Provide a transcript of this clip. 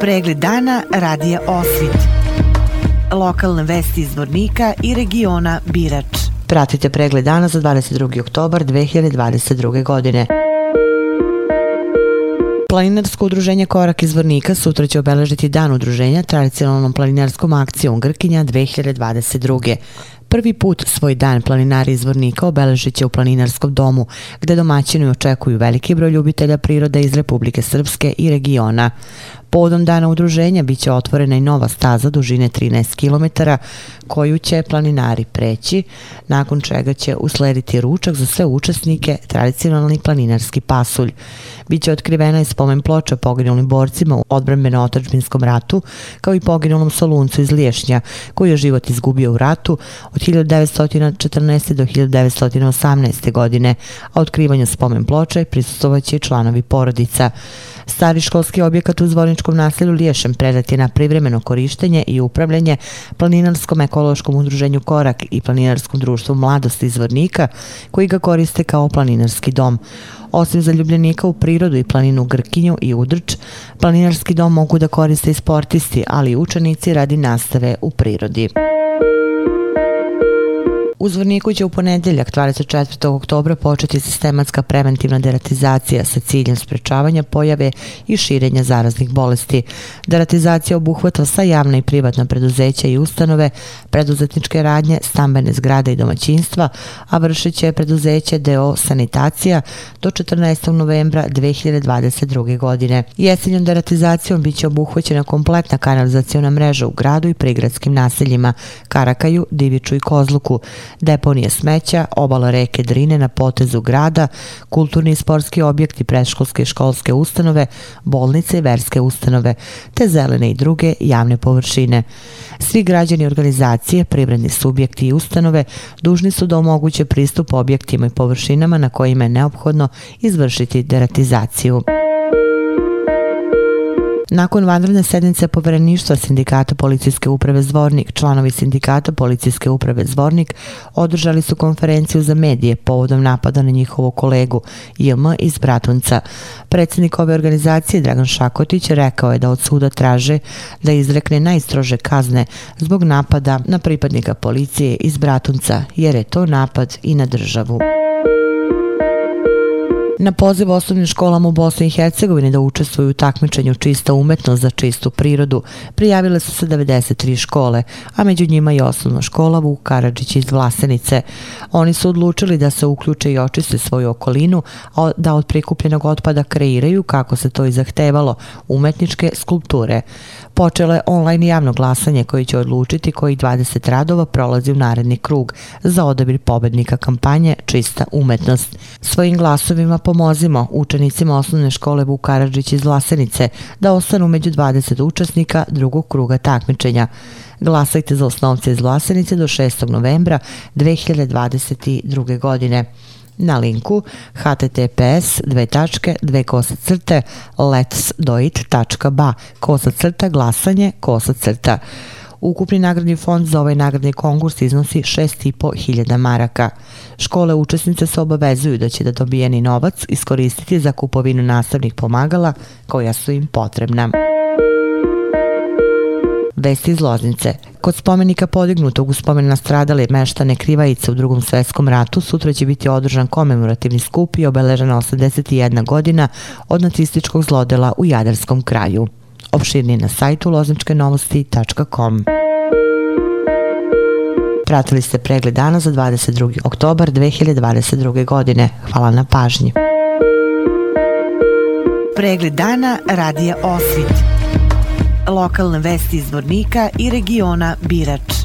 Pregled dana radija Osvit. Lokalne vesti iz Vornika i regiona Birač. Pratite pregled dana za 22. oktobar 2022. godine. Planinarsko udruženje Korak iz Vornika sutra će obeležiti dan udruženja tradicionalnom planinarskom akcijom Grkinja 2022. Prvi put svoj dan planinari iz Vornika obeležit će u planinarskom domu, gde domaćini očekuju veliki broj ljubitelja prirode iz Republike Srpske i regiona. Podom dana udruženja bit će otvorena i nova staza dužine 13 km koju će planinari preći, nakon čega će uslediti ručak za sve učesnike tradicionalni planinarski pasulj. Biće otkrivena i spomen ploča poginulim borcima u odbrambeno-otačbinskom ratu, kao i poginulom soluncu iz Liješnja, koji je život izgubio u ratu od 1914. do 1918. godine, a otkrivanju spomen ploče prisustovaće članovi porodica. Stari školski objekat u Zvorničkom naselju Liješem predat je na privremeno korištenje i upravljanje Planinarskom ekološkom udruženju Korak i Planinarskom društvu Mladosti iz Zvornika, koji ga koriste kao planinarski dom. Osim zaljubljenika u prirodu i planinu Grkinju i Udrč, planinarski dom mogu da koriste i sportisti, ali i učenici radi nastave u prirodi. U Zvorniku će u ponedeljak 24. oktobra početi sistematska preventivna deratizacija sa ciljem sprečavanja pojave i širenja zaraznih bolesti. Deratizacija obuhvata sa javna i privatna preduzeća i ustanove, preduzetničke radnje, stambene zgrade i domaćinstva, a vršit će preduzeće DO Sanitacija do 14. novembra 2022. godine. Jesenjom deratizacijom biće obuhvaćena kompletna kanalizacijona mreža u gradu i prigradskim naseljima Karakaju, Diviču i Kozluku, deponije smeća, obala reke Drine na potezu grada, kulturni i sportski objekti, predškolske i školske ustanove, bolnice i verske ustanove, te zelene i druge javne površine. Svi građani organizacije, privredni subjekti i ustanove dužni su da omoguće pristup objektima i površinama na kojima je neophodno izvršiti deratizaciju. Nakon vanredne sednice povereništva Sindikata policijske uprave Zvornik, članovi Sindikata policijske uprave Zvornik održali su konferenciju za medije povodom napada na njihovo kolegu JM iz Bratunca. Predsjednik ove organizacije Dragan Šakotić rekao je da od suda traže da izrekne najstrože kazne zbog napada na pripadnika policije iz Bratunca, jer je to napad i na državu. Na poziv osnovnim školama u Bosni i Hercegovini da učestvuju u takmičenju čista umetnost za čistu prirodu, prijavile su se 93 škole, a među njima i osnovna škola Vuk Karadžić iz Vlasenice. Oni su odlučili da se uključe i očiste svoju okolinu, a da od prikupljenog otpada kreiraju, kako se to i zahtevalo, umetničke skulpture. Počelo je online javno glasanje koji će odlučiti koji 20 radova prolazi u naredni krug za odabir pobednika kampanje Čista umetnost. Svojim glasovima pomozimo učenicima osnovne škole Vuk Karadžić iz Vlasenice da ostanu među 20 učesnika drugog kruga takmičenja. Glasajte za osnovce iz Vlasenice do 6. novembra 2022. godine na linku https dve tačke dve kosa crte letsdoit.ba kosa crta glasanje kosa crta. Ukupni nagradni fond za ovaj nagradni konkurs iznosi 6,5 hiljada maraka. Škole učesnice se obavezuju da će da dobijeni novac iskoristiti za kupovinu nastavnih pomagala koja su im potrebna. Vesti iz Loznice. Kod spomenika podignutog u spomen na stradale meštane Krivajice u drugom svetskom ratu sutra će biti održan komemorativni skup i obeležena 81 godina od nacističkog zlodela u Jadarskom kraju. Opširni na sajtu lozničkenovosti.com. Pratili ste pregled dana za 22. oktobar 2022. godine. Hvala na pažnji. Pregled dana radija Osvit. Lokalne vesti iz Vornika i regiona Birač.